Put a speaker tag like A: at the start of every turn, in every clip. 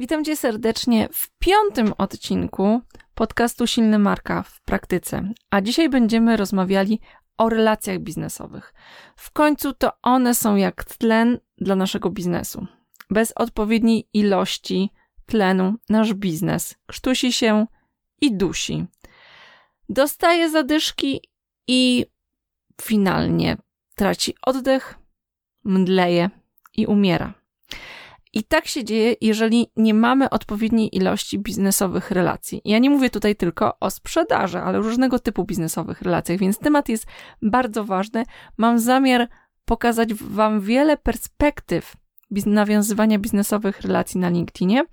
A: Witam Cię serdecznie w piątym odcinku podcastu Silny Marka w praktyce. A dzisiaj będziemy rozmawiali o relacjach biznesowych. W końcu to one są jak tlen dla naszego biznesu. Bez odpowiedniej ilości tlenu nasz biznes krztusi się i dusi. Dostaje zadyszki i finalnie traci oddech, mdleje i umiera. I tak się dzieje, jeżeli nie mamy odpowiedniej ilości biznesowych relacji. Ja nie mówię tutaj tylko o sprzedaży, ale różnego typu biznesowych relacjach, więc temat jest bardzo ważny. Mam zamiar pokazać Wam wiele perspektyw nawiązywania biznesowych relacji na LinkedInie,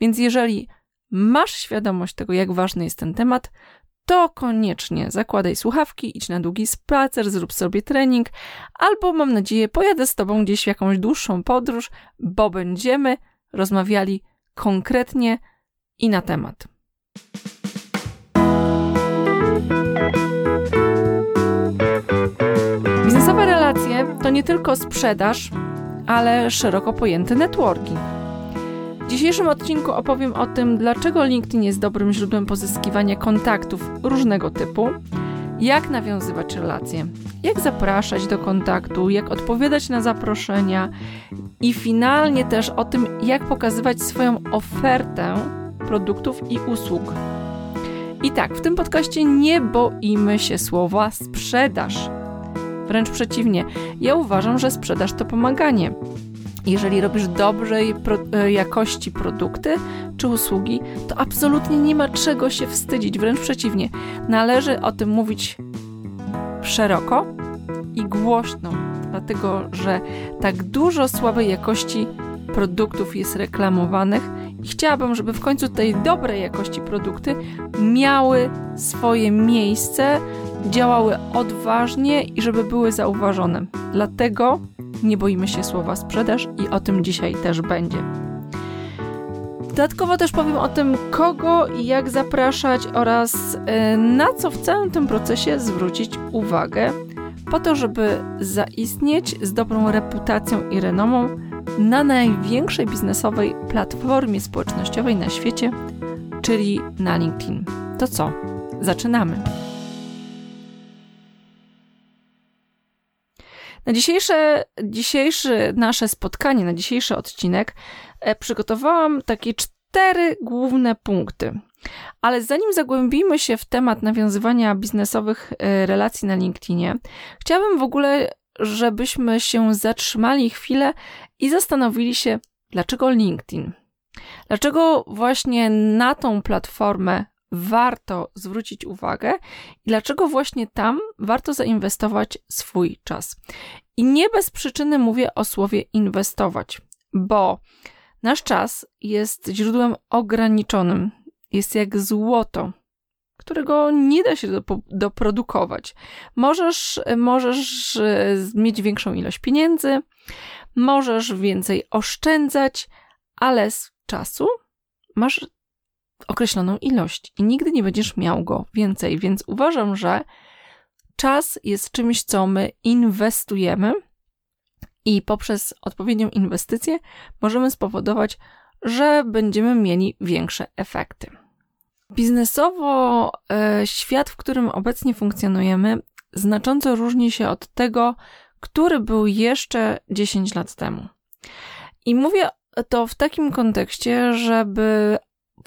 A: więc jeżeli masz świadomość tego, jak ważny jest ten temat, to koniecznie zakładaj słuchawki, idź na długi spacer, zrób sobie trening, albo mam nadzieję pojadę z Tobą gdzieś w jakąś dłuższą podróż, bo będziemy rozmawiali konkretnie i na temat. Biznesowe relacje to nie tylko sprzedaż, ale szeroko pojęty networking. W dzisiejszym odcinku opowiem o tym, dlaczego LinkedIn jest dobrym źródłem pozyskiwania kontaktów różnego typu, jak nawiązywać relacje, jak zapraszać do kontaktu, jak odpowiadać na zaproszenia i finalnie też o tym, jak pokazywać swoją ofertę produktów i usług. I tak, w tym podcaście nie boimy się słowa sprzedaż. Wręcz przeciwnie, ja uważam, że sprzedaż to pomaganie. Jeżeli robisz dobrej pro, e, jakości produkty czy usługi, to absolutnie nie ma czego się wstydzić, wręcz przeciwnie. Należy o tym mówić szeroko i głośno, dlatego że tak dużo słabej jakości produktów jest reklamowanych chciałabym, żeby w końcu tej dobrej jakości produkty miały swoje miejsce, działały odważnie i żeby były zauważone. Dlatego nie boimy się słowa sprzedaż i o tym dzisiaj też będzie. Dodatkowo też powiem o tym, kogo i jak zapraszać oraz e, na co w całym tym procesie zwrócić uwagę, po to, żeby zaistnieć z dobrą reputacją i renomą na największej biznesowej platformie społecznościowej na świecie, czyli na LinkedIn. To co? Zaczynamy! Na dzisiejsze, dzisiejsze nasze spotkanie, na dzisiejszy odcinek e, przygotowałam takie cztery główne punkty. Ale zanim zagłębimy się w temat nawiązywania biznesowych e, relacji na LinkedInie, chciałabym w ogóle, żebyśmy się zatrzymali chwilę i zastanowili się, dlaczego LinkedIn? Dlaczego właśnie na tą platformę warto zwrócić uwagę i dlaczego właśnie tam warto zainwestować swój czas. I nie bez przyczyny mówię o słowie inwestować, bo nasz czas jest źródłem ograniczonym, jest jak złoto, którego nie da się doprodukować. Możesz, możesz e, mieć większą ilość pieniędzy, możesz więcej oszczędzać, ale z czasu masz określoną ilość i nigdy nie będziesz miał go więcej, więc uważam, że czas jest czymś, co my inwestujemy i poprzez odpowiednią inwestycję możemy spowodować, że będziemy mieli większe efekty. Biznesowo e, świat, w którym obecnie funkcjonujemy, znacząco różni się od tego, który był jeszcze 10 lat temu. I mówię to w takim kontekście, żeby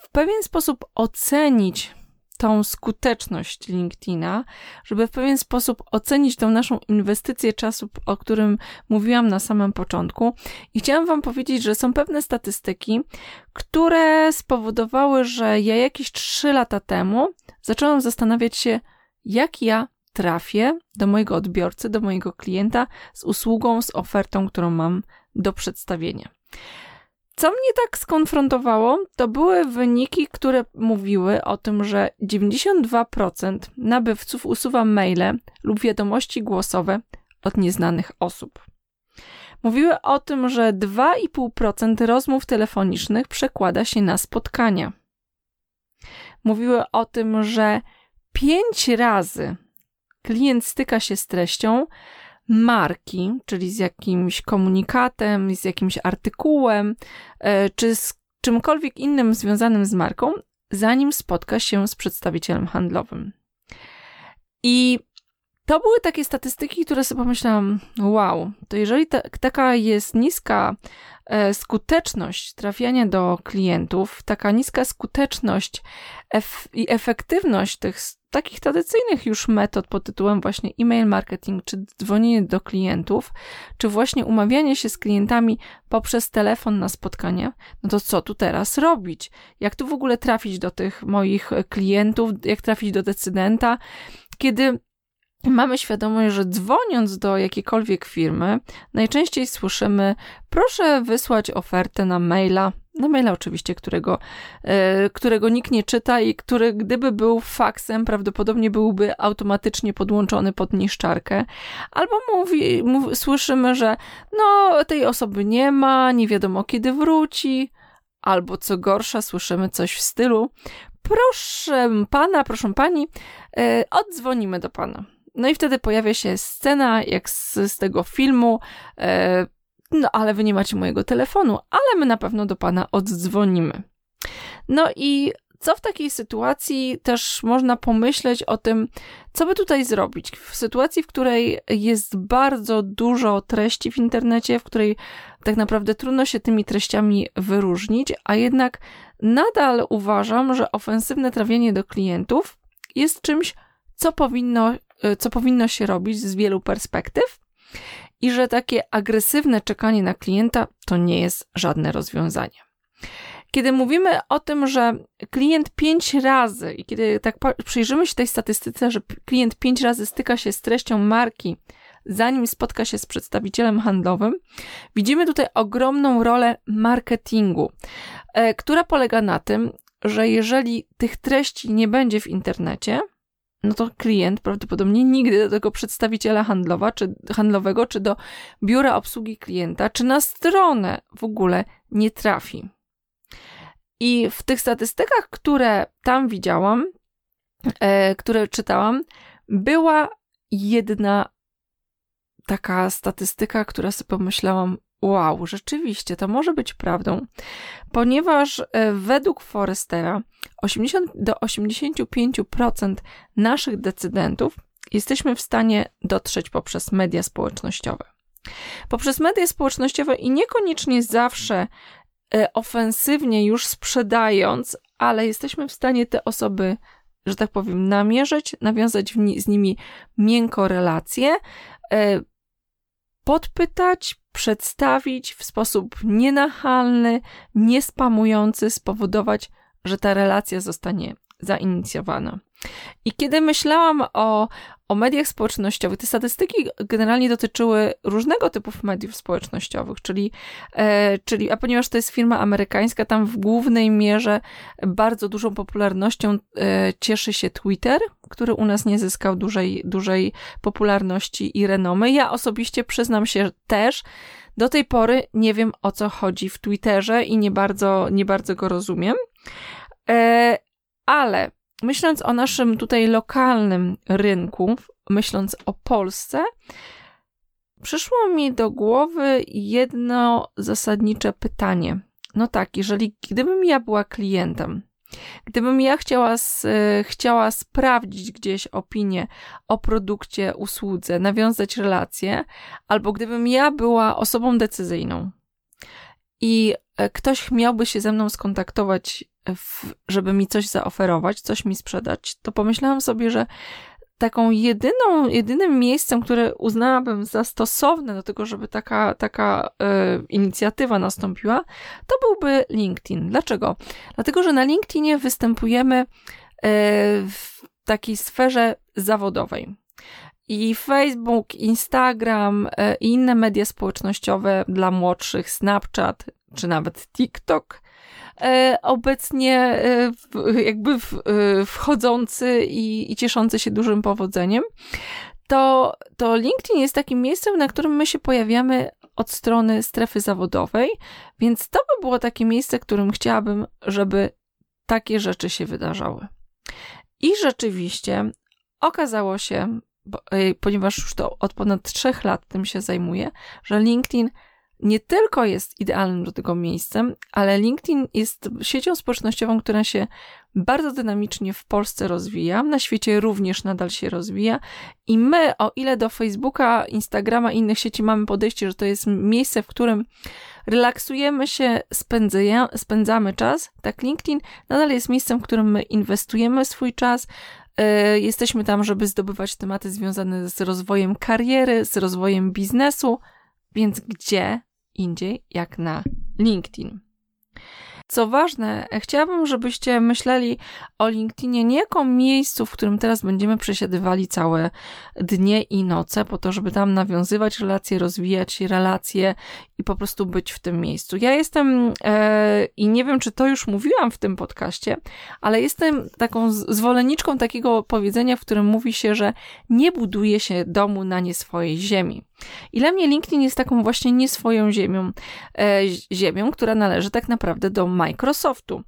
A: w pewien sposób ocenić tą skuteczność LinkedIna, żeby w pewien sposób ocenić tą naszą inwestycję czasu, o którym mówiłam na samym początku. I chciałam Wam powiedzieć, że są pewne statystyki, które spowodowały, że ja jakieś 3 lata temu zaczęłam zastanawiać się, jak ja trafię do mojego odbiorcy, do mojego klienta z usługą, z ofertą, którą mam do przedstawienia. Co mnie tak skonfrontowało, to były wyniki, które mówiły o tym, że 92% nabywców usuwa maile lub wiadomości głosowe od nieznanych osób. Mówiły o tym, że 2,5% rozmów telefonicznych przekłada się na spotkania. Mówiły o tym, że 5 razy klient styka się z treścią, marki, czyli z jakimś komunikatem, z jakimś artykułem, e, czy, z, czymkolwiek innym związanym z marką, zanim spotka się z przedstawicielem handlowym. I to były takie statystyki, które sobie pomyślałam, wow, to jeżeli ta, taka jest niska e, skuteczność trafiania do klientów, taka niska skuteczność ef i efektywność tych takich tradycyjnych już metod pod tytułem właśnie e-mail marketing, czy dzwonienie do klientów, czy właśnie umawianie się z klientami poprzez telefon na spotkanie, no to co tu teraz robić? Jak tu w ogóle trafić do tych moich klientów, jak trafić do decydenta, kiedy mamy świadomość, że dzwoniąc do jakiejkolwiek firmy, najczęściej słyszymy: proszę wysłać ofertę na maila. Na maila, oczywiście, którego, e, którego nikt nie czyta i który, gdyby był faksem, prawdopodobnie byłby automatycznie podłączony pod niszczarkę. Albo mówi, mów, słyszymy, że no, tej osoby nie ma, nie wiadomo kiedy wróci. Albo co gorsza, słyszymy coś w stylu: proszę pana, proszę pani, e, oddzwonimy do pana. No i wtedy pojawia się scena, jak z, z tego filmu. E, no, ale wy nie macie mojego telefonu, ale my na pewno do pana oddzwonimy. No i co w takiej sytuacji też można pomyśleć o tym, co by tutaj zrobić? W sytuacji, w której jest bardzo dużo treści w internecie, w której tak naprawdę trudno się tymi treściami wyróżnić, a jednak nadal uważam, że ofensywne trawienie do klientów jest czymś, co powinno Y, co powinno się robić z wielu perspektyw i że takie agresywne czekanie na klienta to nie jest żadne rozwiązanie. Kiedy mówimy o tym, że klient pięć razy, i kiedy tak przyjrzymy się tej statystyce, że klient pięć razy styka się z treścią marki, zanim spotka się z przedstawicielem handlowym, widzimy tutaj ogromną rolę marketingu, e, która polega na tym, że jeżeli tych treści nie będzie w internecie, no to klient prawdopodobnie nigdy do tego przedstawiciela handlowa, czy handlowego, czy do biura obsługi klienta, czy na stronę w ogóle nie trafi. I w tych statystykach, które tam widziałam, e, które czytałam, była jedna taka statystyka, która sobie pomyślałam, Wow, rzeczywiście, to może być prawdą, ponieważ e, według Forestera 80 do 85% naszych decydentów jesteśmy w stanie dotrzeć poprzez media społecznościowe. Poprzez media społecznościowe i niekoniecznie zawsze e, ofensywnie już sprzedając, ale jesteśmy w stanie te osoby, że tak powiem, namierzyć, nawiązać z nimi miękko relacje, e, podpytać, przedstawić w sposób nienachalny, niespamujący, spowodować, że ta relacja zostanie zainicjowana. I kiedy myślałam o, o mediach społecznościowych, te statystyki generalnie dotyczyły różnego typu mediów społecznościowych, czyli, e, czyli, a ponieważ to jest firma amerykańska, tam w głównej mierze bardzo dużą popularnością e, cieszy się Twitter, który u nas nie zyskał dużej, dużej popularności i renomy. Ja osobiście przyznam się też, do tej pory nie wiem o co chodzi w Twitterze i nie bardzo, nie bardzo go rozumiem. E, ale myśląc o naszym tutaj lokalnym rynku, myśląc o Polsce, przyszło mi do głowy jedno zasadnicze pytanie. No tak, jeżeli gdybym ja była klientem, gdybym ja chciała, chciała sprawdzić gdzieś opinię o produkcie, usłudze, nawiązać relacje, albo gdybym ja była osobą decyzyjną i e, ktoś miałby się ze mną skontaktować żeby mi coś zaoferować, coś mi sprzedać, to pomyślałam sobie, że taką jedyną, jedynym miejscem, które uznałabym za stosowne do tego, żeby taka, taka e, inicjatywa nastąpiła, to byłby LinkedIn. Dlaczego? Dlatego, że na LinkedInie występujemy e, w takiej sferze zawodowej. I Facebook, Instagram e, i inne media społecznościowe dla młodszych, Snapchat czy nawet TikTok E, obecnie e, jakby e, wchodzący i, i cieszący się dużym powodzeniem, to, to LinkedIn jest takim miejscem, na którym my się pojawiamy od strony strefy zawodowej, więc to by było takie miejsce, którym chciałabym, żeby takie rzeczy się wydarzały. I rzeczywiście okazało się, bo, ponieważ już to od ponad trzech lat tym się zajmuję, że LinkedIn nie tylko jest idealnym do tego miejscem, ale LinkedIn jest siecią społecznościową, która się bardzo dynamicznie w Polsce rozwija, na świecie również nadal się rozwija. I my, o ile do Facebooka, Instagrama i innych sieci mamy podejście, że to jest miejsce, w którym relaksujemy się, spędzamy czas, tak LinkedIn nadal jest miejscem, w którym my inwestujemy swój czas, e, Jesteśmy tam, żeby zdobywać tematy związane z rozwojem kariery, z rozwojem biznesu, więc gdzie indziej jak na LinkedIn. Co ważne, chciałabym, żebyście myśleli o LinkedInie nie jako miejscu, w którym teraz będziemy przesiadywali całe dnie i noce, po to, żeby tam nawiązywać relacje, rozwijać relacje i po prostu być w tym miejscu. Ja jestem, e, i nie wiem, czy to już mówiłam w tym podcaście, ale jestem taką zwolenniczką takiego powiedzenia, w którym mówi się, że nie buduje się domu na nie swojej ziemi. I dla mnie LinkedIn jest taką właśnie nie swoją ziemią, e, ziemią, która należy tak naprawdę do Microsoftu.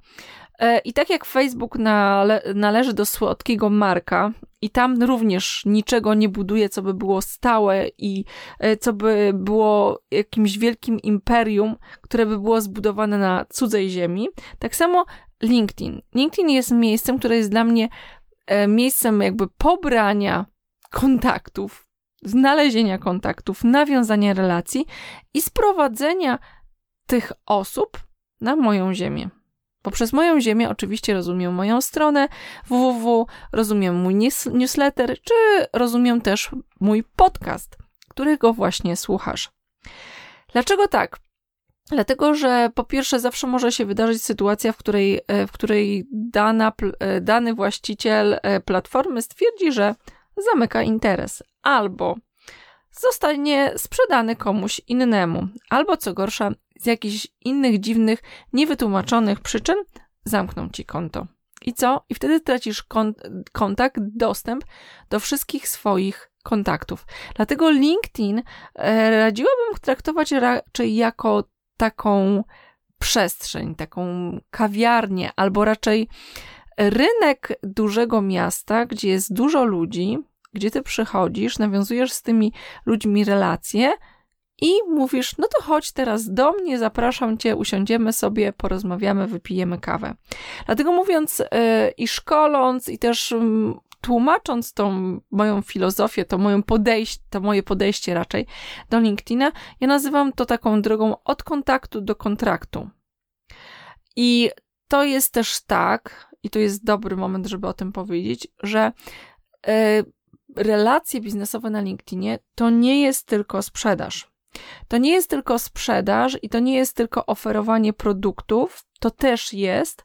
A: E, I tak jak Facebook nale należy do słodkiego marka, i tam również niczego nie buduje, co by było stałe i e, co by było jakimś wielkim imperium, które by było zbudowane na cudzej ziemi. Tak samo LinkedIn. LinkedIn jest miejscem, które jest dla mnie e, miejscem jakby pobrania kontaktów, znalezienia kontaktów, nawiązania relacji i sprowadzenia tych osób na moją ziemię. Poprzez moją ziemię oczywiście rozumiem moją stronę www, rozumiem mój newsletter, czy rozumiem też mój podcast, którego właśnie słuchasz. Dlaczego tak? Dlatego, że po pierwsze zawsze może się wydarzyć sytuacja, w której, e, w której dana, e, dany właściciel e, platformy stwierdzi, że zamyka interes, albo zostanie sprzedany komuś innemu, albo co gorsza, z jakichś innych dziwnych, niewytłumaczonych przyczyn zamkną ci konto. I co? I wtedy tracisz kontakt, dostęp do wszystkich swoich kontaktów. Dlatego LinkedIn e, radziłabym traktować raczej jako taką przestrzeń, taką kawiarnię, albo raczej rynek dużego miasta, gdzie jest dużo ludzi, gdzie ty przychodzisz, nawiązujesz z tymi ludźmi relacje i mówisz, no to chodź teraz do mnie, zapraszam cię, usiądziemy sobie, porozmawiamy, wypijemy kawę. Dlatego mówiąc yy, i szkoląc, i też yy, tłumacząc tą moją filozofię, to, moją podejście, to moje podejście raczej do LinkedIna, ja nazywam to taką drogą od kontaktu do kontraktu. I to jest też tak, i to jest dobry moment, żeby o tym powiedzieć, że yy, relacje biznesowe na LinkedInie to nie jest tylko sprzedaż. To nie jest tylko sprzedaż i to nie jest tylko oferowanie produktów, to też jest,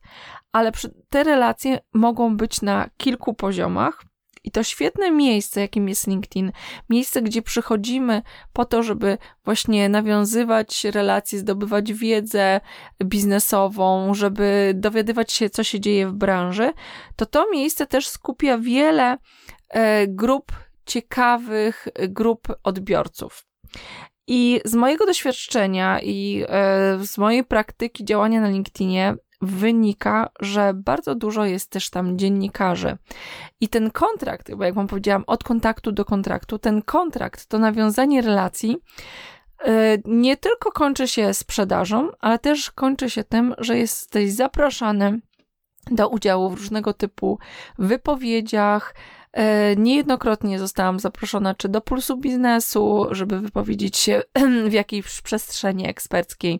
A: ale te relacje mogą być na kilku poziomach. I to świetne miejsce, jakim jest LinkedIn, miejsce, gdzie przychodzimy po to, żeby właśnie nawiązywać relacje, zdobywać wiedzę biznesową, żeby dowiadywać się, co się dzieje w branży, to to miejsce też skupia wiele e, grup ciekawych, grup odbiorców. I z mojego doświadczenia i e, z mojej praktyki działania na LinkedInie wynika, że bardzo dużo jest też tam dziennikarzy. I ten kontrakt, bo jak wam powiedziałam, od kontaktu do kontraktu, ten kontrakt, to nawiązanie relacji, e, nie tylko kończy się sprzedażą, ale też kończy się tym, że jesteś zapraszany do udziału w różnego typu wypowiedziach, niejednokrotnie zostałam zaproszona czy do Pulsu Biznesu, żeby wypowiedzieć się w jakiejś przestrzeni eksperckiej.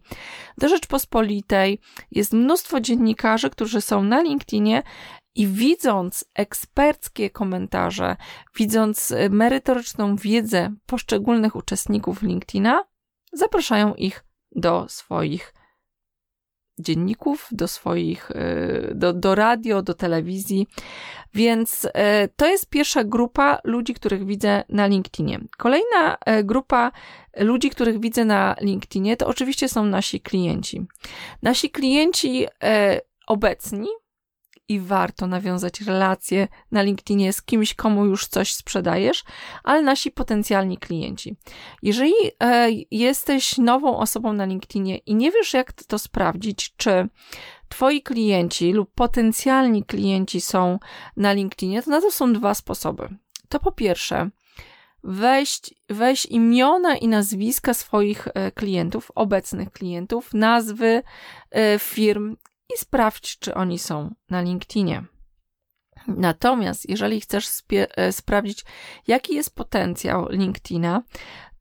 A: Do Rzeczpospolitej jest mnóstwo dziennikarzy, którzy są na LinkedInie i widząc eksperckie komentarze, widząc merytoryczną wiedzę poszczególnych uczestników LinkedIna, zapraszają ich do swoich dzienników, do swoich, y, do, do radio, do telewizji. Więc y, to jest pierwsza grupa ludzi, których widzę na LinkedInie. Kolejna y, grupa ludzi, których widzę na LinkedInie, to oczywiście są nasi klienci. Nasi klienci obecni, i warto nawiązać relacje na LinkedInie z kimś, komu już coś sprzedajesz, ale nasi potencjalni klienci. Jeżeli e, jesteś nową osobą na LinkedInie i nie wiesz, jak to sprawdzić, czy Twoi klienci lub potencjalni klienci są na LinkedInie, to na to są dwa sposoby. To po pierwsze, weź, weź imiona i nazwiska swoich e, klientów, obecnych klientów, nazwy e, firm i sprawdź, czy oni są na LinkedInie. Natomiast jeżeli chcesz e, sprawdzić, jaki jest potencjał LinkedIna,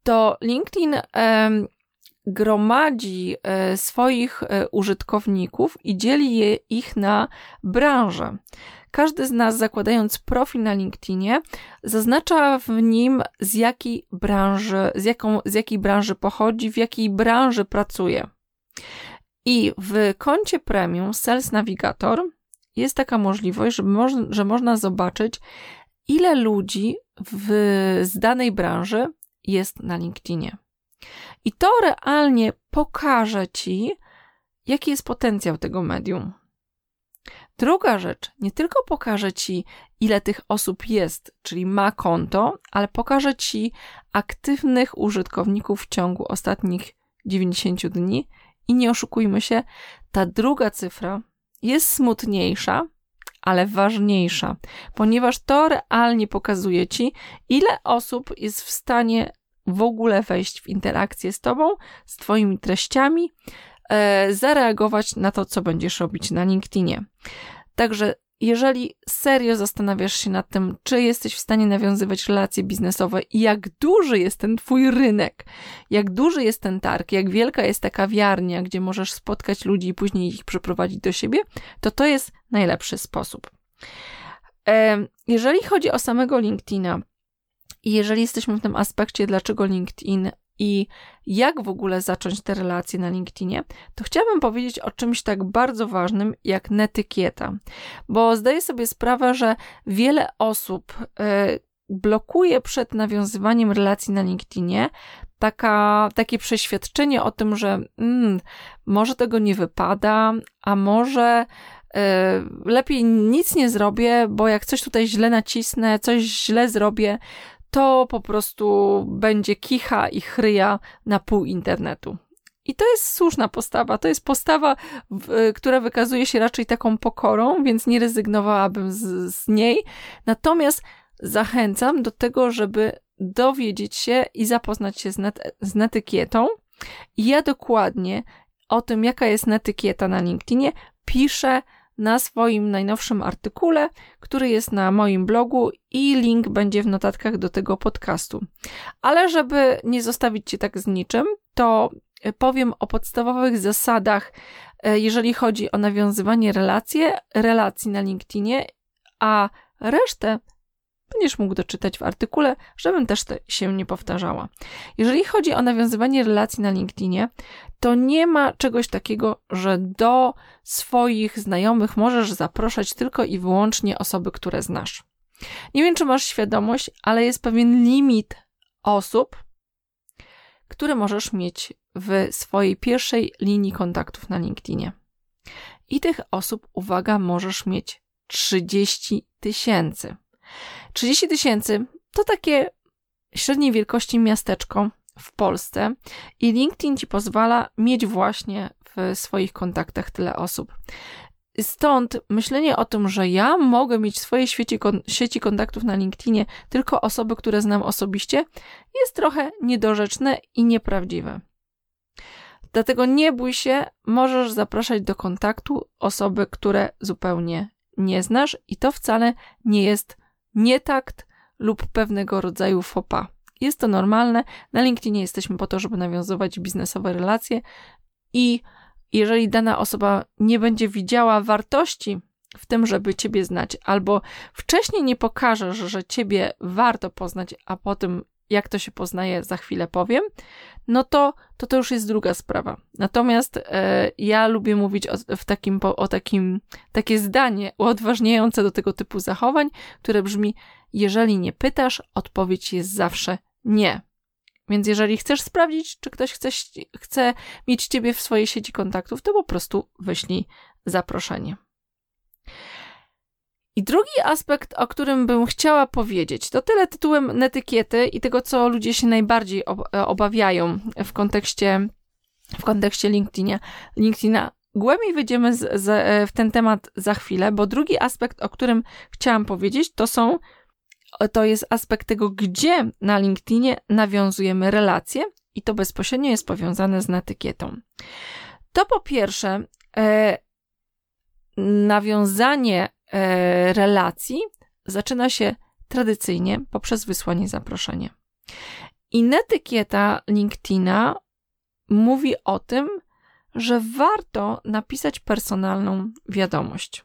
A: to LinkedIn gromadzi e, swoich e, użytkowników i dzieli je, ich na branże. Każdy z nas, zakładając profil na LinkedInie, zaznacza w nim z jakiej branży, z, jaką, z jakiej branży pochodzi, w jakiej branży pracuje. I w koncie premium Sales Navigator jest taka możliwość, że, moż, że można zobaczyć, ile ludzi w, z danej branży jest na LinkedInie. I to realnie pokaże ci, jaki jest potencjał tego medium. Druga rzecz, nie tylko pokaże ci, ile tych osób jest, czyli ma konto, ale pokaże ci aktywnych użytkowników w ciągu ostatnich 90 dni. I nie oszukujmy się, ta druga cyfra jest smutniejsza, ale ważniejsza, ponieważ to realnie pokazuje ci, ile osób jest w stanie w ogóle wejść w interakcję z tobą, z twoimi treściami, e, zareagować na to, co będziesz robić na LinkedInie. Także jeżeli serio zastanawiasz się nad tym, czy jesteś w stanie nawiązywać relacje biznesowe i jak duży jest ten twój rynek, jak duży jest ten targ, jak wielka jest ta kawiarnia, gdzie możesz spotkać ludzi i później ich przyprowadzić do siebie, to to jest najlepszy sposób. Jeżeli chodzi o samego LinkedIna, i jeżeli jesteśmy w tym aspekcie, dlaczego LinkedIn i jak w ogóle zacząć te relacje na LinkedInie, to chciałabym powiedzieć o czymś tak bardzo ważnym jak netykieta, bo zdaję sobie sprawę, że wiele osób e, blokuje przed nawiązywaniem relacji na LinkedInie taka, takie przeświadczenie o tym, że mm, może tego nie wypada, a może e, lepiej nic nie zrobię, bo jak coś tutaj źle nacisnę, coś źle zrobię, to po prostu będzie kicha i chryja na pół internetu. I to jest słuszna postawa. To jest postawa, która wykazuje się raczej taką pokorą, więc nie rezygnowałabym z, z niej. Natomiast zachęcam do tego, żeby dowiedzieć się i zapoznać się z, net, z netykietą. I ja dokładnie o tym, jaka jest netykieta na LinkedInie, piszę na swoim najnowszym artykule, który jest na moim blogu i link będzie w notatkach do tego podcastu. Ale żeby nie zostawić Cię tak z niczym, to e, powiem o podstawowych zasadach, e, jeżeli chodzi o nawiązywanie relacji, relacji na LinkedInie, a resztę będziesz mógł doczytać w artykule, żebym też się nie powtarzała. Jeżeli chodzi o nawiązywanie relacji na LinkedInie, to nie ma czegoś takiego, że do swoich znajomych możesz zapraszać tylko i wyłącznie osoby, które znasz. Nie wiem, czy masz świadomość, ale jest pewien limit osób, które możesz mieć w swojej pierwszej linii kontaktów na LinkedInie. I tych osób, uwaga, możesz mieć 30 tysięcy. 30 tysięcy to takie średniej wielkości miasteczko w Polsce i LinkedIn ci pozwala mieć właśnie w swoich kontaktach tyle osób. Stąd myślenie o tym, że ja mogę mieć w swojej sieci, sieci kontaktów na LinkedInie tylko osoby, które znam osobiście, jest trochę niedorzeczne i nieprawdziwe. Dlatego nie bój się, możesz zapraszać do kontaktu osoby, które zupełnie nie znasz, i to wcale nie jest nietakt lub pewnego rodzaju fopa. Jest to normalne. Na LinkedInie jesteśmy po to, żeby nawiązywać biznesowe relacje i jeżeli dana osoba nie będzie widziała wartości w tym, żeby Ciebie znać, albo wcześniej nie pokażesz, że Ciebie warto poznać, a potem jak to się poznaje, za chwilę powiem, no to to, to już jest druga sprawa. Natomiast e, ja lubię mówić o, w takim, o takim, takie zdanie uodważniające do tego typu zachowań, które brzmi, jeżeli nie pytasz, odpowiedź jest zawsze nie. Więc jeżeli chcesz sprawdzić, czy ktoś chce, chce mieć ciebie w swojej sieci kontaktów, to po prostu wyślij zaproszenie. I drugi aspekt, o którym bym chciała powiedzieć, to tyle tytułem netykiety i tego, co ludzie się najbardziej e, obawiają w kontekście, w kontekście LinkedIna. LinkedIna. Głębiej wyjdziemy z, z, w ten temat za chwilę, bo drugi aspekt, o którym chciałam powiedzieć, to są to jest aspekt tego, gdzie na LinkedInie nawiązujemy relacje i to bezpośrednio jest powiązane z etykietą. To po pierwsze, e, nawiązanie e, relacji zaczyna się tradycyjnie poprzez wysłanie zaproszenia. I netykieta LinkedIna mówi o tym, że warto napisać personalną wiadomość.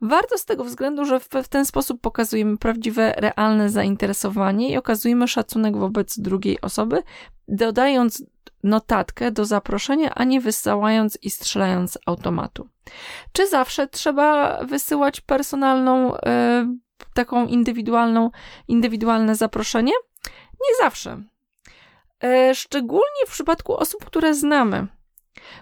A: Warto z tego względu, że w, ten sposób pokazujemy prawdziwe, realne zainteresowanie i okazujemy szacunek wobec drugiej osoby, dodając notatkę do zaproszenia, a nie wysyłając i strzelając automatu. Czy zawsze trzeba wysyłać personalną, e, taką indywidualną, indywidualne zaproszenie? Nie zawsze. E, szczególnie w przypadku osób, które znamy,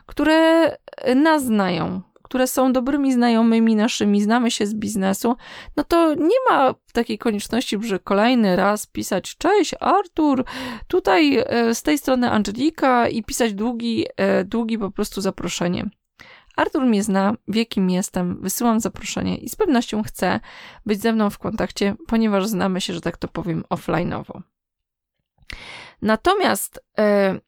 A: które nas znają, które są dobrymi znajomymi naszymi, znamy się z biznesu, no to nie ma takiej konieczności, że kolejny raz pisać cześć Artur, tutaj e, z tej strony Angelika i pisać długi, e, długi po prostu zaproszenie. Artur mnie zna, wie kim jestem, wysyłam zaproszenie i z pewnością chce być ze mną w kontakcie, ponieważ znamy się, że tak to powiem, offline'owo. Natomiast e,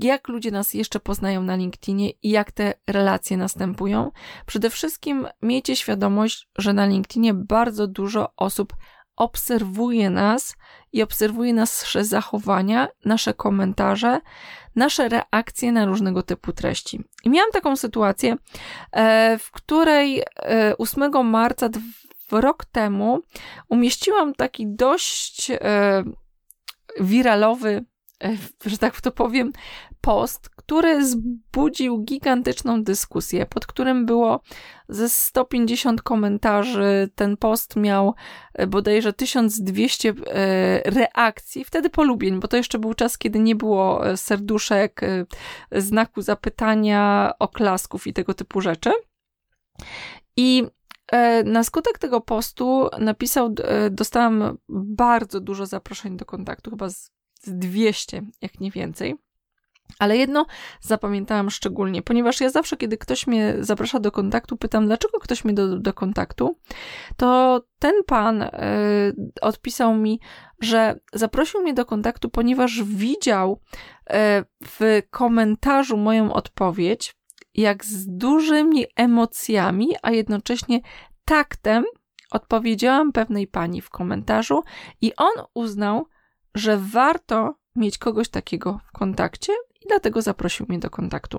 A: jak ludzie nas jeszcze poznają na LinkedInie i jak te relacje następują. Przede wszystkim miejcie świadomość, że na LinkedInie bardzo dużo osób obserwuje nas i obserwuje nasze zachowania, nasze komentarze, nasze reakcje na różnego typu treści. I miałam taką sytuację, e, w której 8 e, marca rok temu umieściłam taki dość e, wiralowy że tak to powiem, post, który zbudził gigantyczną dyskusję, pod którym było ze 150 komentarzy. Ten post miał e, bodajże 1200 e, reakcji, wtedy polubień, bo to jeszcze był czas, kiedy nie było serduszek, znaku zapytania, oklasków i tego typu rzeczy. I na skutek tego postu napisał, dostałam bardzo dużo zaproszeń do kontaktu, chyba z 200, jak nie więcej. Ale jedno zapamiętałam szczególnie, ponieważ ja zawsze, kiedy ktoś mnie zaprasza do kontaktu, pytam, dlaczego ktoś mnie do, do kontaktu, to ten pan y, odpisał mi, że zaprosił mnie do kontaktu, ponieważ widział y, w komentarzu moją odpowiedź, jak z dużymi emocjami, a jednocześnie taktem odpowiedziałam pewnej pani w komentarzu i on uznał, że warto mieć kogoś takiego w kontakcie i dlatego zaprosił mnie do kontaktu.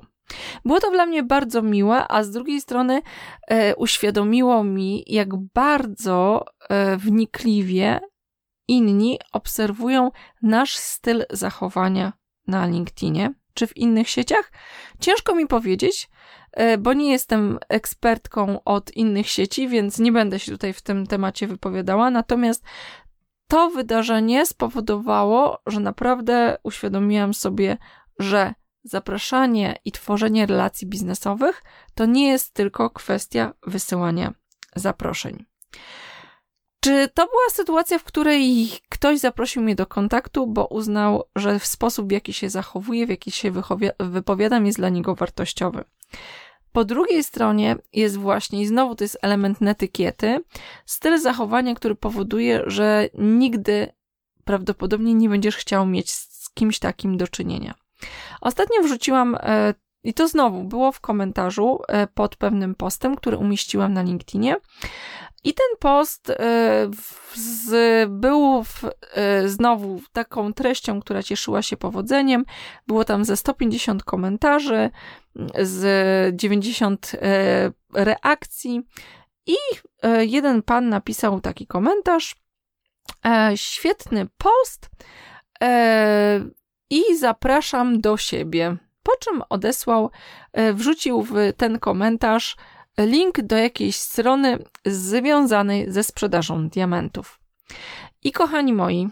A: Było to dla mnie bardzo miłe, a z drugiej strony e, uświadomiło mi, jak bardzo e, wnikliwie inni obserwują nasz styl zachowania na LinkedInie czy w innych sieciach. Ciężko mi powiedzieć, e, bo nie jestem ekspertką od innych sieci, więc nie będę się tutaj w tym temacie wypowiadała. Natomiast to wydarzenie spowodowało, że naprawdę uświadomiłam sobie, że zapraszanie i tworzenie relacji biznesowych to nie jest tylko kwestia wysyłania zaproszeń. Czy to była sytuacja, w której ktoś zaprosił mnie do kontaktu, bo uznał, że w sposób, w jaki się zachowuje, w jaki się wypowiadam, jest dla niego wartościowy? Po drugiej stronie jest właśnie, i znowu to jest element netykiety, styl zachowania, który powoduje, że nigdy prawdopodobnie nie będziesz chciał mieć z kimś takim do czynienia. Ostatnio wrzuciłam, e, i to znowu było w komentarzu e, pod pewnym postem, który umieściłam na LinkedInie, i ten post y, z, był w, y, znowu taką treścią, która cieszyła się powodzeniem. Było tam ze 150 komentarzy, z 90 y, reakcji i jeden pan napisał taki komentarz. E, świetny post i zapraszam do siebie. Po czym odesłał, wrzucił w ten komentarz link do jakiejś strony związanej ze sprzedażą diamentów. I kochani moi,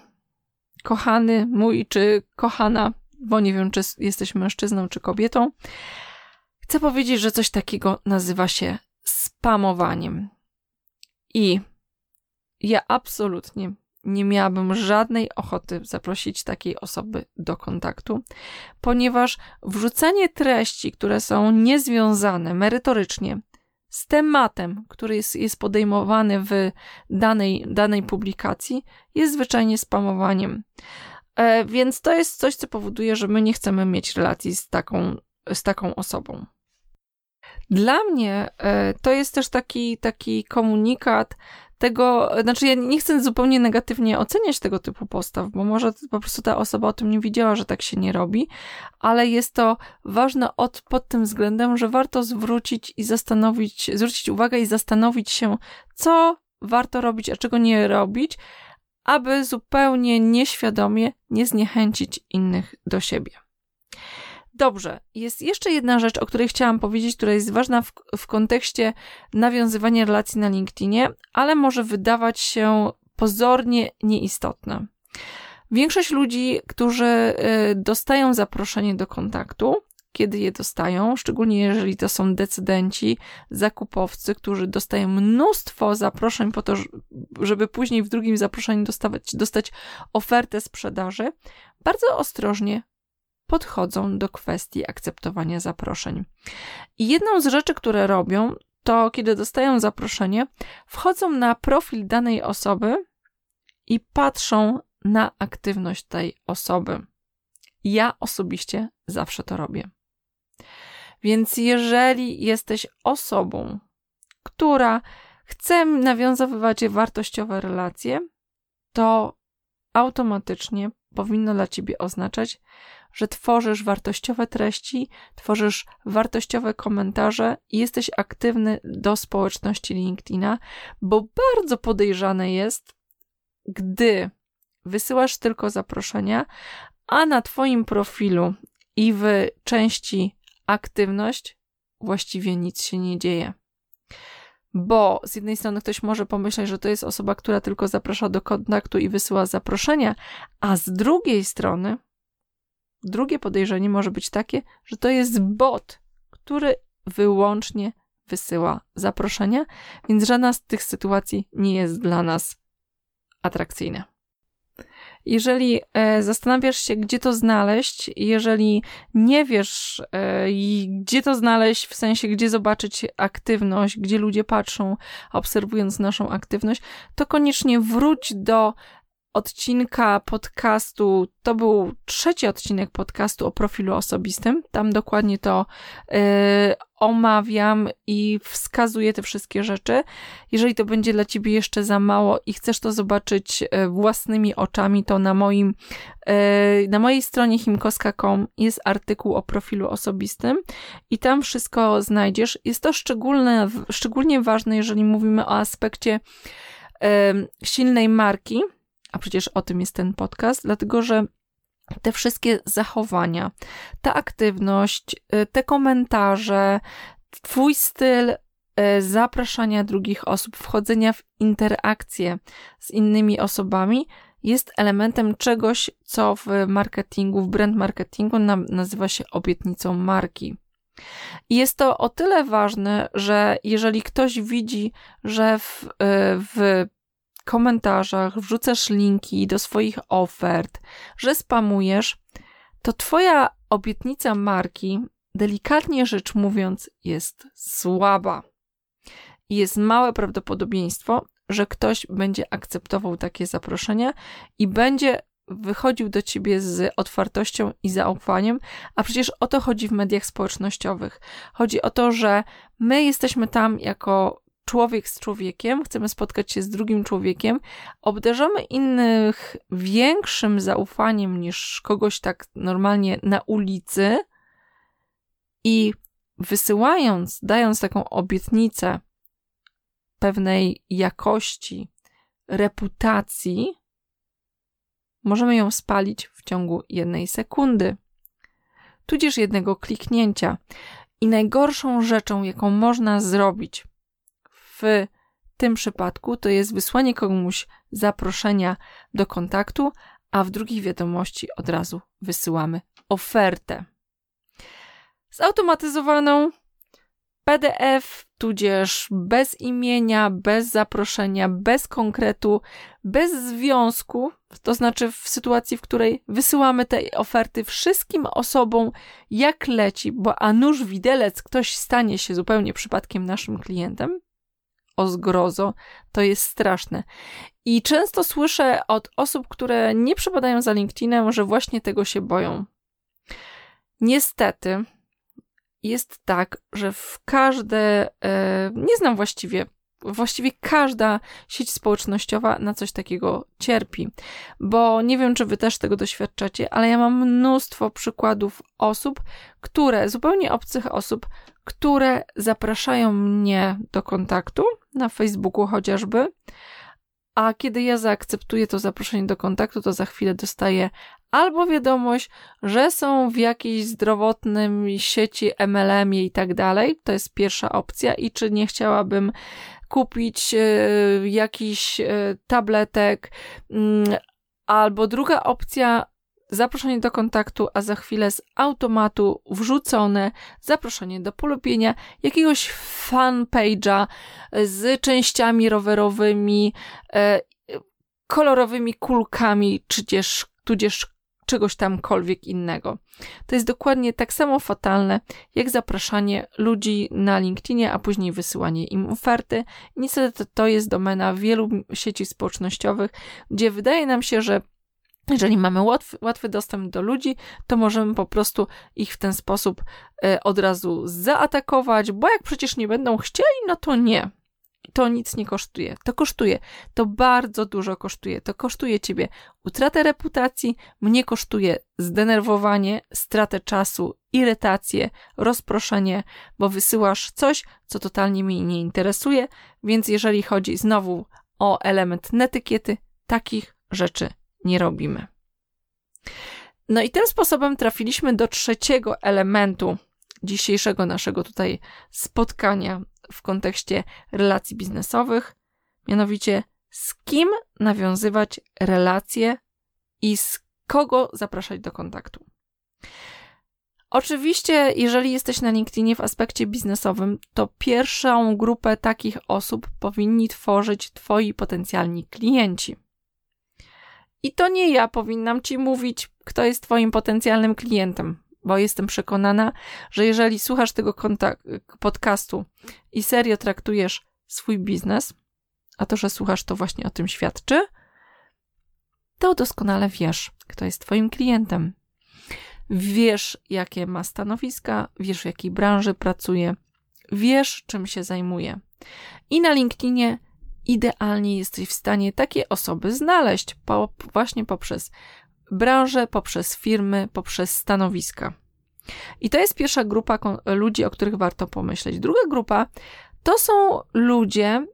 A: kochany mój czy kochana, bo nie wiem, czy jesteś mężczyzną czy kobietą, chcę powiedzieć, że coś takiego nazywa się spamowaniem. I ja absolutnie nie miałabym żadnej ochoty zaprosić takiej osoby do kontaktu, ponieważ wrzucenie treści, które są niezwiązane merytorycznie z tematem, który jest, jest podejmowany w danej, danej publikacji, jest zwyczajnie spamowaniem. E, więc to jest coś, co powoduje, że my nie chcemy mieć relacji z taką, z taką osobą. Dla mnie e, to jest też taki, taki komunikat tego, znaczy ja nie chcę zupełnie negatywnie oceniać tego typu postaw, bo może po prostu ta osoba o tym nie wiedziała, że tak się nie robi, ale jest to ważne od, pod tym względem, że warto zwrócić i zastanowić, zwrócić uwagę i zastanowić się, co warto robić, a czego nie robić, aby zupełnie nieświadomie nie zniechęcić innych do siebie. Dobrze, jest jeszcze jedna rzecz, o której chciałam powiedzieć, która jest ważna w, w kontekście nawiązywania relacji na LinkedInie, ale może wydawać się pozornie nieistotna. Większość ludzi, którzy y, dostają zaproszenie do kontaktu, kiedy je dostają, szczególnie jeżeli to są decydenci, zakupowcy, którzy dostają mnóstwo zaproszeń po to, żeby później w drugim zaproszeniu dostawać, dostać ofertę sprzedaży, bardzo ostrożnie podchodzą do kwestii akceptowania zaproszeń. I jedną z rzeczy, które robią, to kiedy dostają zaproszenie, wchodzą na profil danej osoby i patrzą na aktywność tej osoby. Ja osobiście zawsze to robię. Więc jeżeli jesteś osobą, która chce nawiązywać wartościowe relacje, to automatycznie powinno dla ciebie oznaczać, że tworzysz wartościowe treści, tworzysz wartościowe komentarze i jesteś aktywny do społeczności LinkedIna, bo bardzo podejrzane jest, gdy wysyłasz tylko zaproszenia, a na Twoim profilu i w części aktywność właściwie nic się nie dzieje. Bo z jednej strony ktoś może pomyśleć, że to jest osoba, która tylko zaprasza do kontaktu i wysyła zaproszenia, a z drugiej strony Drugie podejrzenie może być takie, że to jest bot, który wyłącznie wysyła zaproszenia, więc żadna z tych sytuacji nie jest dla nas atrakcyjna. Jeżeli e, zastanawiasz się, gdzie to znaleźć, jeżeli nie wiesz, e, gdzie to znaleźć, w sensie, gdzie zobaczyć aktywność, gdzie ludzie patrzą, obserwując naszą aktywność, to koniecznie wróć do odcinka podcastu, to był trzeci odcinek podcastu o profilu osobistym. Tam dokładnie to yy, omawiam i wskazuję te wszystkie rzeczy. Jeżeli to będzie dla ciebie jeszcze za mało i chcesz to zobaczyć yy, własnymi oczami, to na moim yy, na mojej stronie himkoska.com jest artykuł o profilu osobistym i tam wszystko znajdziesz. Jest to szczególne, szczególnie ważne, jeżeli mówimy o aspekcie silnej marki, a przecież o tym jest ten podcast, dlatego że te wszystkie zachowania, ta aktywność, y, te komentarze, Twój styl y, zapraszania drugich osób, wchodzenia w interakcje z innymi osobami jest elementem czegoś, co w marketingu, w brand marketingu nazywa się obietnicą marki. I jest to o tyle ważne, że jeżeli ktoś widzi, że w, y, w komentarzach wrzucasz linki do swoich ofert, że spamujesz, to Twoja obietnica marki, delikatnie rzecz mówiąc, jest słaba. I jest małe prawdopodobieństwo, że ktoś będzie akceptował takie zaproszenia i będzie wychodził do ciebie z otwartością i zaufaniem, a przecież o to chodzi w mediach społecznościowych. Chodzi o to, że my jesteśmy tam jako człowiek z człowiekiem, chcemy spotkać się z drugim człowiekiem, obdarzamy innych większym zaufaniem niż kogoś tak normalnie na ulicy i wysyłając, dając taką obietnicę pewnej jakości, reputacji, możemy ją spalić w ciągu jednej sekundy, tudzież jednego kliknięcia. I najgorszą rzeczą, jaką można zrobić, w tym przypadku to jest wysłanie komuś zaproszenia do kontaktu, a w drugiej wiadomości od razu wysyłamy ofertę. Zautomatyzowaną PDF tudzież bez imienia, bez zaproszenia, bez konkretu, bez związku, to znaczy w sytuacji, w której wysyłamy te oferty wszystkim osobom, jak leci, bo a nuż widelec ktoś stanie się zupełnie przypadkiem naszym klientem, o zgrozo, to jest straszne. I często słyszę od osób, które nie przepadają za LinkedInem, że właśnie tego się boją. Niestety, jest tak, że w każde, e, nie znam właściwie, właściwie każda sieć społecznościowa na coś takiego cierpi, bo nie wiem, czy wy też tego doświadczacie, ale ja mam mnóstwo przykładów osób, które, zupełnie obcych osób, które zapraszają mnie do kontaktu na Facebooku chociażby, a kiedy ja zaakceptuję to zaproszenie do kontaktu, to za chwilę dostaję albo wiadomość, że są w jakiejś zdrowotnym sieci MLM-ie i tak dalej. To jest pierwsza opcja. I czy nie chciałabym kupić y, jakiś y, tabletek, y, albo druga opcja, zaproszenie do kontaktu, a za chwilę z automatu wrzucone zaproszenie do polubienia jakiegoś fanpage'a z częściami rowerowymi, e, kolorowymi kulkami, tudzież, tudzież czegoś tamkolwiek innego. To jest dokładnie tak samo fatalne, jak zapraszanie ludzi na LinkedInie, a później wysyłanie im oferty. Niestety to jest domena wielu sieci społecznościowych, gdzie wydaje nam się, że jeżeli mamy łatwy, łatwy, dostęp do ludzi, to możemy po prostu ich w ten sposób e, od razu zaatakować, bo jak przecież nie będą chcieli, no to nie to nic nie kosztuje. To kosztuje. To bardzo dużo kosztuje. To kosztuje ciebie utratę reputacji, mnie kosztuje zdenerwowanie, stratę czasu, irytację, rozproszenie, bo wysyłasz coś, co totalnie mnie nie interesuje, więc jeżeli chodzi znowu o element netykiety, takich rzeczy nie robimy. No i tym sposobem trafiliśmy do trzeciego elementu dzisiejszego naszego tutaj spotkania w kontekście relacji biznesowych, mianowicie z kim nawiązywać relacje i z kogo zapraszać do kontaktu. Oczywiście, jeżeli jesteś na LinkedInie w aspekcie biznesowym, to pierwszą grupę takich osób powinni tworzyć Twoi potencjalni klienci. I to nie ja powinnam Ci mówić, kto jest Twoim potencjalnym klientem, bo jestem przekonana, że jeżeli słuchasz tego podcastu i serio traktujesz swój biznes, a to, że słuchasz, to właśnie o tym świadczy, to doskonale wiesz, kto jest Twoim klientem. Wiesz, jakie ma stanowiska, wiesz, w jakiej branży pracuje, wiesz, czym się zajmuje. I na LinkedInie idealnie jesteś w stanie takie osoby znaleźć po, właśnie poprzez branżę, poprzez firmy, poprzez stanowiska. I to jest pierwsza grupa ludzi, o których warto pomyśleć. Druga grupa to są ludzie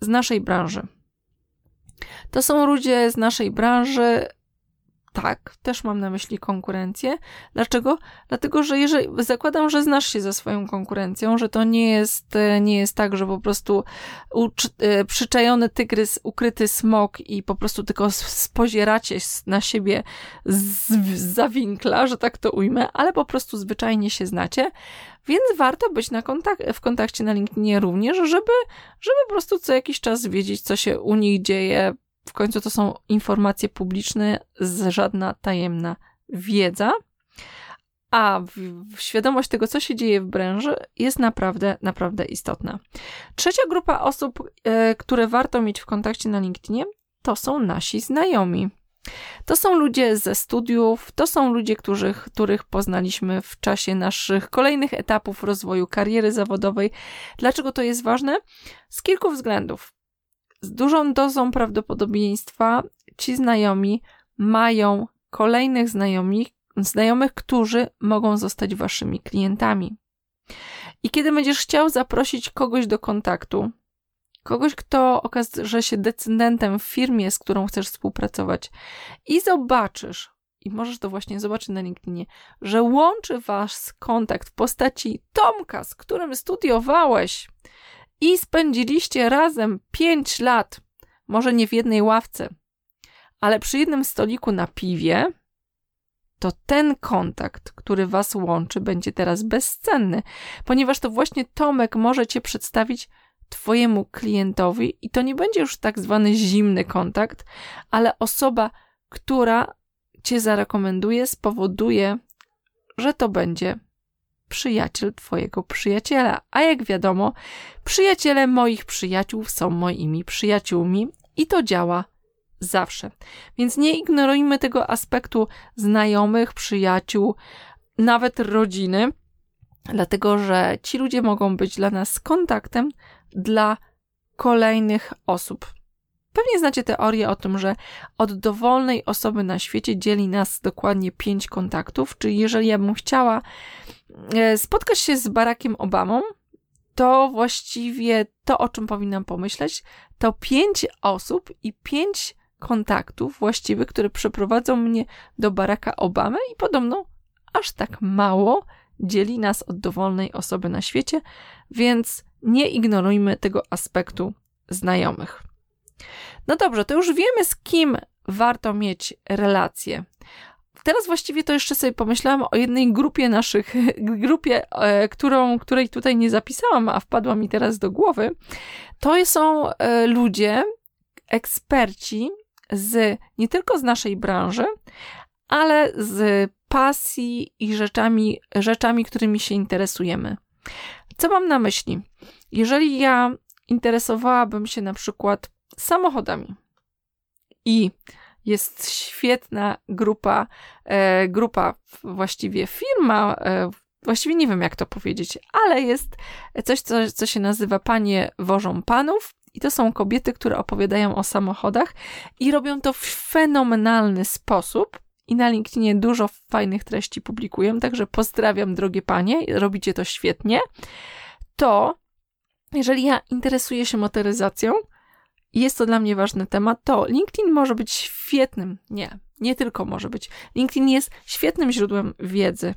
A: z naszej branży. To są ludzie z naszej branży, tak, też mam na myśli konkurencję. Dlaczego? Dlatego, że jeżeli zakładam, że znasz się ze swoją konkurencją, że to nie jest, e, nie jest tak, że po prostu e, przyczajony tygrys, ukryty smok i po prostu tylko spozieracie na siebie z, z że tak to ujmę, ale po prostu zwyczajnie się znacie. Więc warto być na kontak- w kontakcie na LinkedInie również, żeby, żeby po prostu co jakiś czas wiedzieć, co się u nich dzieje, w końcu to są informacje publiczne, żadna tajemna wiedza. A świadomość tego, co się dzieje w branży, jest naprawdę, naprawdę istotna. Trzecia grupa osób, e, które warto mieć w kontakcie na LinkedInie, to są nasi znajomi. To są ludzie ze studiów, to są ludzie, których, których poznaliśmy w czasie naszych kolejnych etapów rozwoju kariery zawodowej. Dlaczego to jest ważne? Z kilku względów z dużą dozą prawdopodobieństwa ci znajomi mają kolejnych znajomi, znajomych, którzy mogą zostać waszymi klientami. I kiedy będziesz chciał zaprosić kogoś do kontaktu, kogoś, kto okaże się decydentem w firmie, z którą chcesz współpracować, i zobaczysz, i możesz to właśnie zobaczyć na LinkedInie, że łączy was kontakt w postaci Tomka, z którym studiowałeś, i spędziliście razem pięć lat, może nie w jednej ławce, ale przy jednym stoliku na piwie, to ten kontakt, który was łączy, będzie teraz bezcenny, ponieważ to właśnie Tomek może cię przedstawić Twojemu klientowi i to nie będzie już tak zwany zimny kontakt, ale osoba, która Cię zarekomenduje, spowoduje, że to będzie przyjaciel Twojego przyjaciela. A jak wiadomo, przyjaciele moich przyjaciół są moimi przyjaciółmi i to działa zawsze. Więc nie ignorujmy tego aspektu znajomych, przyjaciół, nawet rodziny, dlatego że ci ludzie mogą być dla nas kontaktem dla kolejnych osób. Pewnie znacie teorię o tym, że od dowolnej osoby na świecie dzieli nas dokładnie pięć kontaktów, czyli jeżeli ja bym chciała e, spotkać się z Barackiem Obamą, to właściwie to, o czym powinnam pomyśleć, to pięć osób i pięć kontaktów właściwych, które przeprowadzą mnie do Baracka Obamy i podobno aż tak mało dzieli nas od dowolnej osoby na świecie, więc nie ignorujmy tego aspektu znajomych. No dobrze, to już wiemy, z kim warto mieć relacje. Teraz właściwie to jeszcze sobie pomyślałam o jednej grupie naszych, grupie, e, którą, której tutaj nie zapisałam, a wpadła mi teraz do głowy. To są e, ludzie, eksperci z nie tylko z naszej branży, ale z pasji i rzeczami, rzeczami, którymi się interesujemy. Co mam na myśli? Jeżeli ja interesowałabym się na przykład samochodami i jest świetna grupa, e, grupa, właściwie firma, e, właściwie nie wiem jak to powiedzieć, ale jest coś, co, co się nazywa Panie Wożą Panów. I to są kobiety, które opowiadają o samochodach i robią to w fenomenalny sposób. I na LinkedInie dużo fajnych treści publikuję, także pozdrawiam, drogie panie, robicie to świetnie. To jeżeli ja interesuję się motoryzacją jest to dla mnie ważny temat, to LinkedIn może być świetnym, nie, nie tylko może być. LinkedIn jest świetnym źródłem wiedzy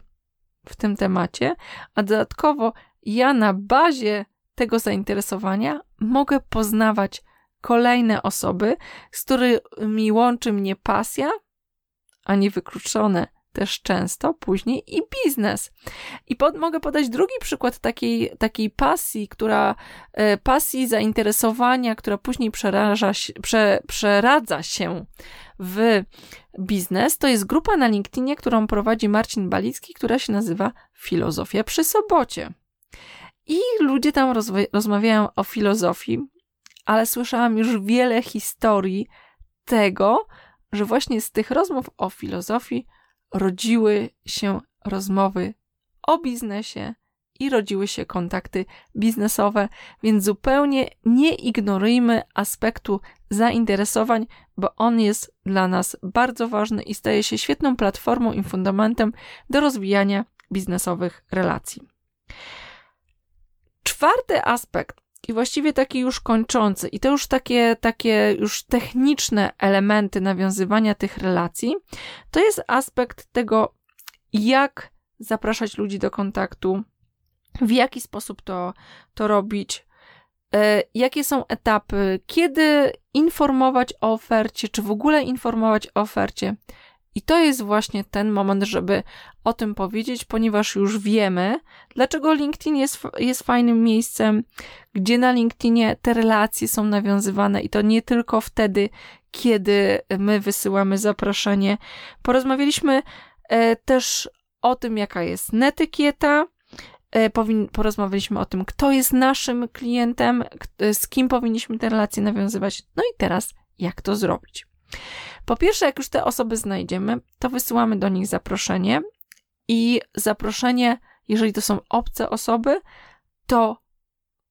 A: w tym temacie, a dodatkowo ja na bazie tego zainteresowania mogę poznawać kolejne osoby, z którymi łączy mnie pasja, a nie wykluczone też często później i biznes. I pod, mogę podać drugi przykład takiej, takiej pasji, która e, pasji zainteresowania, która później przeraża, prze, przeradza się w biznes. To jest grupa na LinkedInie, którą prowadzi Marcin Balicki, która się nazywa Filozofia przy sobocie. I ludzie tam rozmawiają o filozofii, ale słyszałam już wiele historii tego, że właśnie z tych rozmów o filozofii rodziły się rozmowy o biznesie i rodziły się kontakty biznesowe, więc zupełnie nie ignorujmy aspektu zainteresowań, bo on jest dla nas bardzo ważny i staje się świetną platformą i fundamentem do rozwijania biznesowych relacji. Czwarty aspekt i właściwie taki już kończący, i to już takie, takie już techniczne elementy nawiązywania tych relacji, to jest aspekt tego, jak zapraszać ludzi do kontaktu, w jaki sposób to, to robić, e, jakie są etapy, kiedy informować o ofercie, czy w ogóle informować o ofercie. I to jest właśnie ten moment, żeby o tym powiedzieć, ponieważ już wiemy, dlaczego LinkedIn jest, jest fajnym miejscem, gdzie na LinkedInie te relacje są nawiązywane i to nie tylko wtedy, kiedy my wysyłamy zaproszenie. Porozmawialiśmy e, też o tym, jaka jest netykieta, e, porozmawialiśmy o tym, kto jest naszym klientem, z kim powinniśmy te relacje nawiązywać, no i teraz jak to zrobić. Po pierwsze, jak już te osoby znajdziemy, to wysyłamy do nich zaproszenie i zaproszenie, jeżeli to są obce osoby, to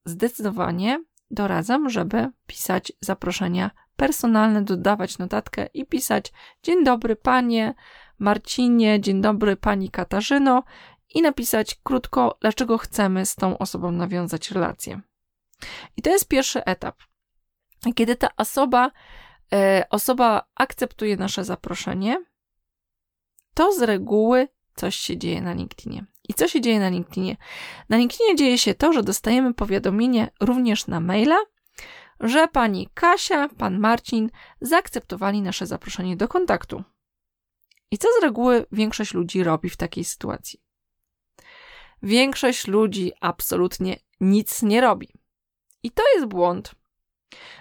A: zdecydowanie doradzam, żeby pisać zaproszenia personalne, dodawać notatkę i pisać dzień dobry panie Marcinie, dzień dobry pani Katarzyno i napisać krótko, dlaczego chcemy z tą osobą nawiązać relację. I to jest pierwszy etap. Kiedy ta osoba osoba akceptuje nasze zaproszenie, to z reguły coś się dzieje na LinkedInie. I co się dzieje na LinkedInie? Na LinkedInie dzieje się to, że dostajemy powiadomienie również na maila, że pani Kasia, pan Marcin zaakceptowali nasze zaproszenie do kontaktu. I co z reguły większość ludzi robi w takiej sytuacji? Większość ludzi absolutnie nic nie robi. I to jest błąd.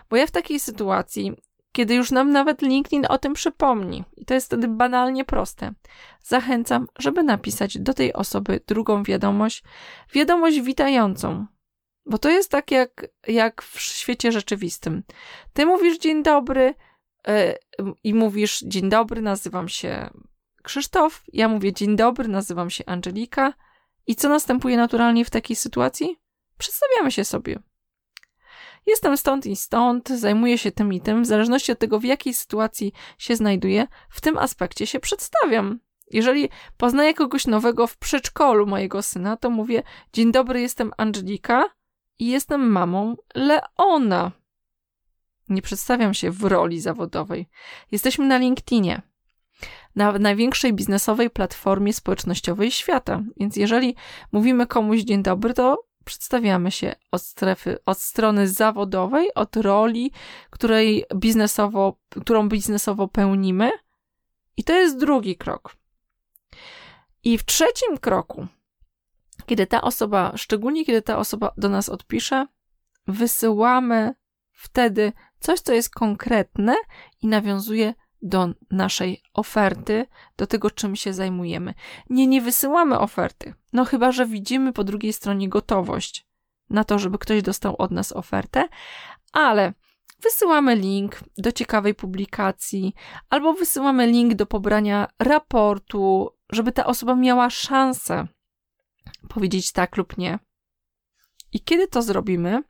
A: Bo ja w takiej sytuacji, kiedy już nam nawet LinkedIn o tym przypomni, i to jest wtedy banalnie proste, zachęcam, żeby napisać do tej osoby drugą wiadomość, wiadomość witającą. Bo to jest tak jak, jak w świecie rzeczywistym. Ty mówisz dzień dobry yy, i mówisz dzień dobry, nazywam się Krzysztof, ja mówię dzień dobry, nazywam się Angelika. I co następuje naturalnie w takiej sytuacji? Przedstawiamy się sobie. Jestem stąd i stąd, zajmuję się tym i tym, w zależności od tego, w jakiej sytuacji się znajduję, w tym aspekcie się przedstawiam. Jeżeli poznaję kogoś nowego w przedszkolu mojego syna, to mówię: Dzień dobry, jestem Angelika i jestem mamą Leona. Nie przedstawiam się w roli zawodowej. Jesteśmy na LinkedInie na największej biznesowej platformie społecznościowej świata. Więc jeżeli mówimy komuś dzień dobry, to przedstawiamy się od strefy, od strony zawodowej, od roli, której biznesowo, którą biznesowo pełnimy. I to jest drugi krok. I w trzecim kroku, kiedy ta osoba, szczególnie kiedy ta osoba do nas odpisze, wysyłamy wtedy coś, co jest konkretne i nawiązuje do naszej oferty, do tego, czym się zajmujemy. Nie, nie wysyłamy oferty. No chyba, że widzimy po drugiej stronie gotowość na to, żeby ktoś dostał od nas ofertę, ale wysyłamy link do ciekawej publikacji, albo wysyłamy link do pobrania raportu, żeby ta osoba miała szansę powiedzieć tak lub nie. I kiedy to zrobimy?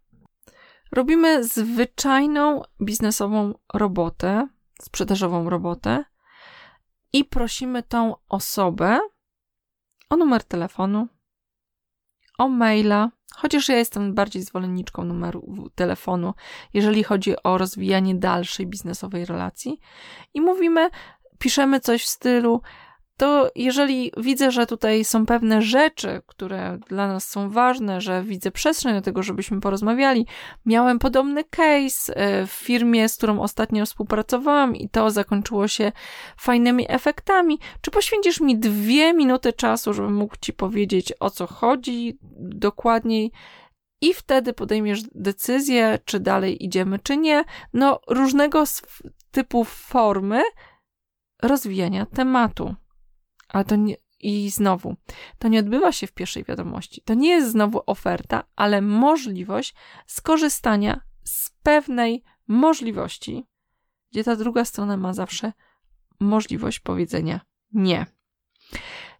A: Robimy zwyczajną biznesową robotę, sprzedażową robotę i prosimy tą osobę o numer telefonu, o maila, chociaż ja jestem bardziej zwolenniczką numeru telefonu, jeżeli chodzi o rozwijanie dalszej biznesowej relacji i mówimy, piszemy coś w stylu to jeżeli widzę, że tutaj są pewne rzeczy, które dla nas są ważne, że widzę przestrzeń do tego, żebyśmy porozmawiali, miałem podobny case e, w firmie, z którą ostatnio współpracowałam i to zakończyło się fajnymi efektami. Czy poświęcisz mi dwie minuty czasu, żebym mógł ci powiedzieć o co chodzi dokładniej? I wtedy podejmiesz decyzję, czy dalej idziemy, czy nie. No, różnego typu formy rozwijania tematu. Ale to nie, i znowu, to nie odbywa się w pierwszej wiadomości. To nie jest znowu oferta, ale możliwość skorzystania z pewnej możliwości, gdzie ta druga strona ma zawsze możliwość powiedzenia nie.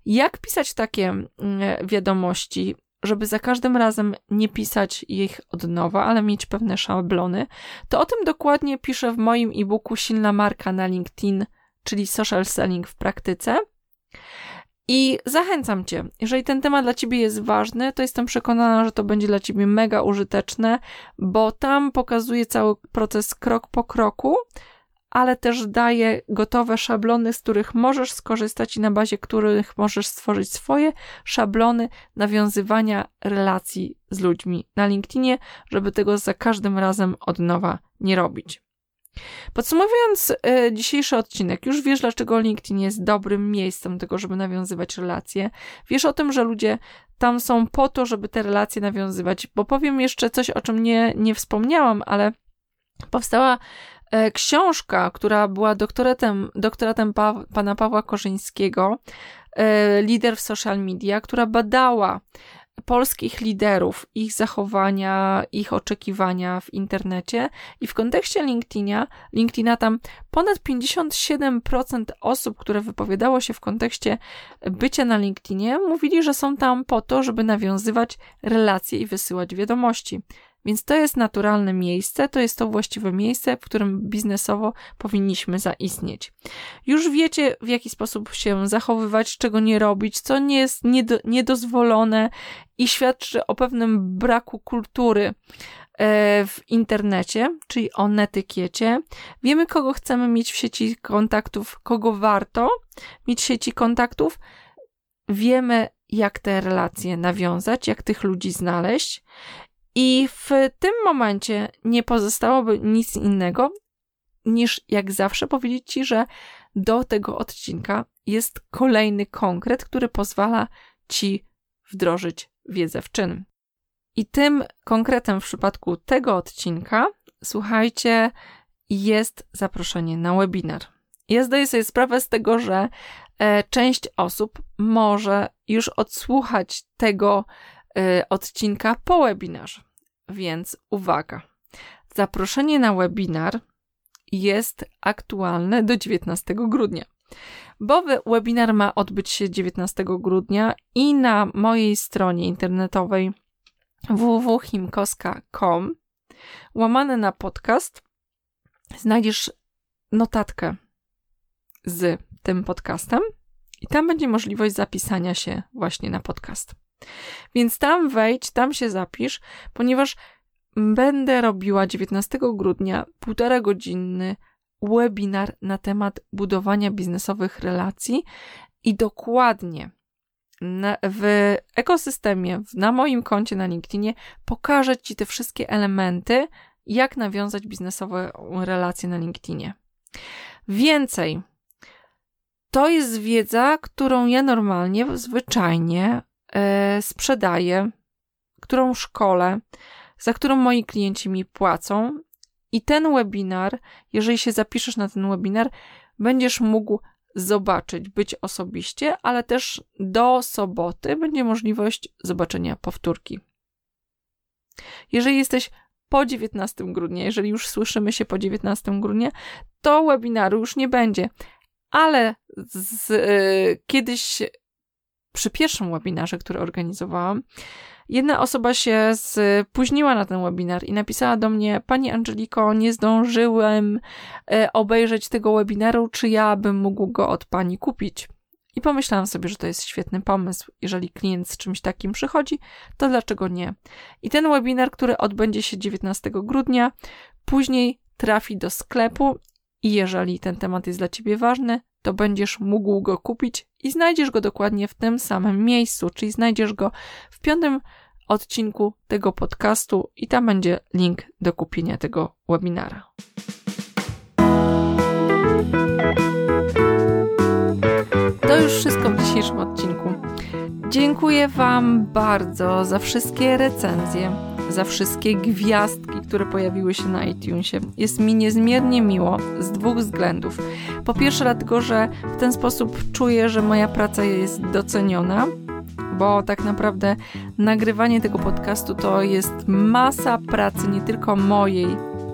A: Jak pisać takie mm, wiadomości, żeby za każdym razem nie pisać ich od nowa, ale mieć pewne szablony? To o tym dokładnie piszę w moim e-booku Silna marka na LinkedIn, czyli social selling w praktyce. I zachęcam Cię, jeżeli ten temat dla Ciebie jest ważny, to jestem przekonana, że to będzie dla Ciebie mega użyteczne, bo tam pokazuje cały proces krok po kroku, ale też daje gotowe szablony, z których możesz skorzystać i na bazie których możesz stworzyć swoje szablony nawiązywania relacji z ludźmi na LinkedInie, żeby tego za każdym razem od nowa nie robić. Podsumowując e, dzisiejszy odcinek, już wiesz, dlaczego LinkedIn jest dobrym miejscem do tego, żeby nawiązywać relacje. Wiesz o tym, że ludzie tam są po to, żeby te relacje nawiązywać, bo powiem jeszcze coś, o czym nie, nie wspomniałam, ale powstała e, książka, która była doktoratem, doktoratem pa, pana Pawła Korzyńskiego, e, lider w social media, która badała polskich liderów, ich zachowania, ich oczekiwania w internecie i w kontekście LinkedIna, LinkedIna tam ponad 57% osób, które wypowiadało się w kontekście bycia na LinkedInie, mówili, że są tam po to, żeby nawiązywać relacje i wysyłać wiadomości. Więc to jest naturalne miejsce, to jest to właściwe miejsce, w którym biznesowo powinniśmy zaistnieć. Już wiecie, w jaki sposób się zachowywać, czego nie robić, co nie jest niedo, niedozwolone i świadczy o pewnym braku kultury e, w internecie, czyli o netykiecie. Wiemy, kogo chcemy mieć w sieci kontaktów, kogo warto mieć w sieci kontaktów. Wiemy, jak te relacje nawiązać, jak tych ludzi znaleźć. I w tym momencie nie pozostałoby nic innego, niż jak zawsze powiedzieć Ci, że do tego odcinka jest kolejny konkret, który pozwala ci wdrożyć wiedzę w czyn. I tym konkretem w przypadku tego odcinka, słuchajcie, jest zaproszenie na webinar. Ja zdaję sobie sprawę z tego, że e, część osób może już odsłuchać tego e, odcinka po webinarze. Więc uwaga. Zaproszenie na webinar jest aktualne do 19 grudnia. Bo webinar ma odbyć się 19 grudnia i na mojej stronie internetowej www.himkoska.com łamane na podcast znajdziesz notatkę z tym podcastem i tam będzie możliwość zapisania się właśnie na podcast. Więc tam wejdź, tam się zapisz, ponieważ będę robiła 19 grudnia półtora godzinny webinar na temat budowania biznesowych relacji i dokładnie na, w ekosystemie, na moim koncie na LinkedInie pokażę Ci te wszystkie elementy, jak nawiązać biznesowe relacje na LinkedInie. Więcej, to jest wiedza, którą ja normalnie, zwyczajnie sprzedaję, którą szkole, za którą moi klienci mi płacą. I ten webinar, jeżeli się zapiszesz na ten webinar, będziesz mógł zobaczyć, być osobiście, ale też do soboty będzie możliwość zobaczenia powtórki. Jeżeli jesteś po 19 grudnia, jeżeli już słyszymy się po 19 grudnia, to webinaru już nie będzie. Ale z, y, kiedyś przy pierwszym webinarze, który organizowałam, jedna osoba się spóźniła na ten webinar i napisała do mnie: Pani Angeliko, nie zdążyłem y, obejrzeć tego webinaru, czy ja bym mógł go od pani kupić? I pomyślałam sobie, że to jest świetny pomysł. Jeżeli klient z czymś takim przychodzi, to dlaczego nie? I ten webinar, który odbędzie się 19 grudnia, później trafi do sklepu i jeżeli ten temat jest dla Ciebie ważny, to będziesz mógł go kupić i znajdziesz go dokładnie w tym samym miejscu, czyli znajdziesz go w piątym odcinku tego podcastu i tam będzie link do kupienia tego webinara. To już wszystko w dzisiejszym odcinku. Dziękuję Wam bardzo za wszystkie recenzje, za wszystkie gwiazdki, które pojawiły się na iTunesie. Jest mi niezmiernie miło z dwóch względów. Po pierwsze, dlatego, że w ten sposób czuję, że moja praca jest doceniona, bo tak naprawdę nagrywanie tego podcastu to jest masa pracy, nie tylko mojej,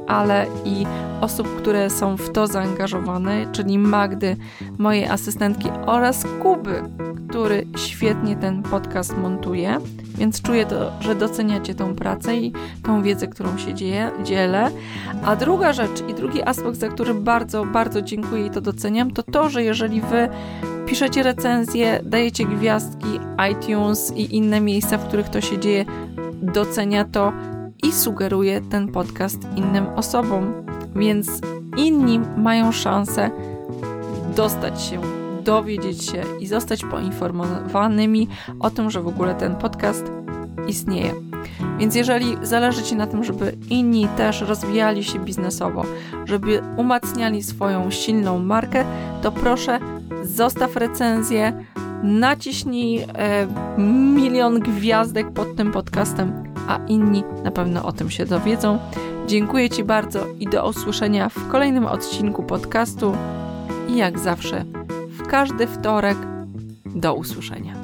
A: ale i osób, które są w to zaangażowane, czyli Magdy, mojej asystentki oraz Kuby, który świetnie ten podcast montuje. Więc czuję to, że doceniacie tą pracę i tą wiedzę, którą się dzieje, dzielę. A druga rzecz i drugi aspekt, za który bardzo, bardzo dziękuję i to doceniam, to to, że jeżeli wy piszecie recenzje, dajecie gwiazdki, iTunes i inne miejsca, w których to się dzieje, docenia to i sugeruje ten podcast innym osobom. Więc inni mają szansę dostać się, dowiedzieć się i zostać poinformowanymi o tym, że w ogóle ten podcast istnieje. Więc jeżeli zależy Ci na tym, żeby inni też rozwijali się biznesowo, żeby umacniali swoją silną markę, to proszę zostaw recenzję, naciśnij e, milion gwiazdek pod tym podcastem a inni na pewno o tym się dowiedzą. Dziękuję Ci bardzo i do usłyszenia w kolejnym odcinku podcastu. I jak zawsze, w każdy wtorek do usłyszenia.